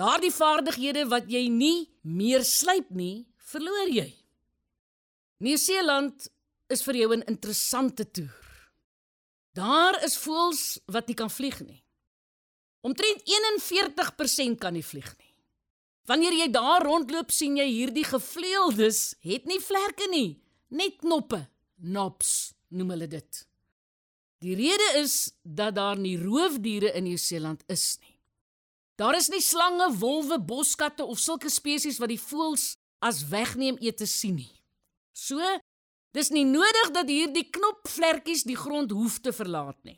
Daardie vaardighede wat jy nie meer slyp nie, verloor jy. Nieu-Seeland is vir jou 'n interessante toer. Daar is voëls wat nie kan vlieg nie. Omtrent 41% kan nie vlieg nie. Wanneer jy daar rondloop, sien jy hierdie gevleueldes het nie vlerke nie, net knoppe, knobs noem hulle dit. Die rede is dat daar nie roofdiere in Nieu-Seeland is nie. Daar is nie slange, wolwe, boskatte of sulke spesies wat die voëls as wegneem ete sien nie. So, dis nie nodig dat hierdie knopvlekkies die grond hoef te verlaat nie.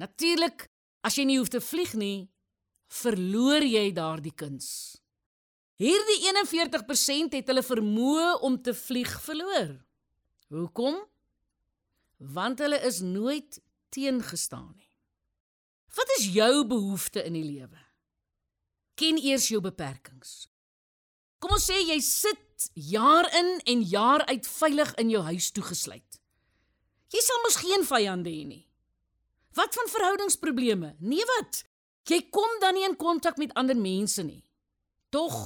Natuurlik, as jy nie hoef te vlieg nie, verloor jy daardie kuns. Hierdie 41% het hulle vermoë om te vlieg verloor. Hoekom? Want hulle is nooit teengestaan nie. Is jou behoefte in die lewe? Ken eers jou beperkings. Kom ons sê jy sit jaar in en jaar uit veilig in jou huis toegesluit. Jy sal mos geen vyande hê nie. Wat van verhoudingsprobleme? Nee wat? Jy kom dan nie in kontak met ander mense nie. Tog,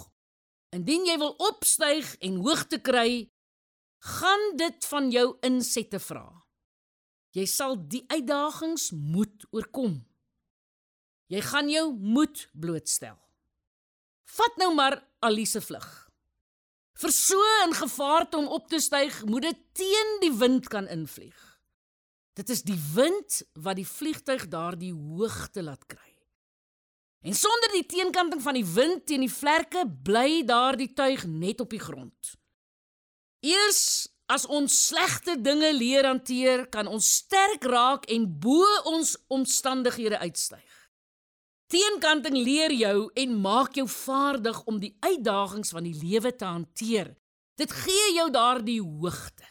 indien jy wil opstyg en hoogte kry, gaan dit van jou insette vra. Jy sal die uitdagings moet oorkom. Jy gaan jou moed blootstel. Vat nou maar Alice vlug. Vir so 'n gevaarte om op te styg, moet dit teen die wind kan invlieg. Dit is die wind wat die vliegtyg daardie hoogte laat kry. En sonder die teenkanting van die wind teen die vlerke bly daardie tuig net op die grond. Eers as ons slegte dinge leer hanteer, kan ons sterk raak en bo ons omstandighede uitstyg. Teenkanting leer jou en maak jou vaardig om die uitdagings van die lewe te hanteer. Dit gee jou daardie hoogte.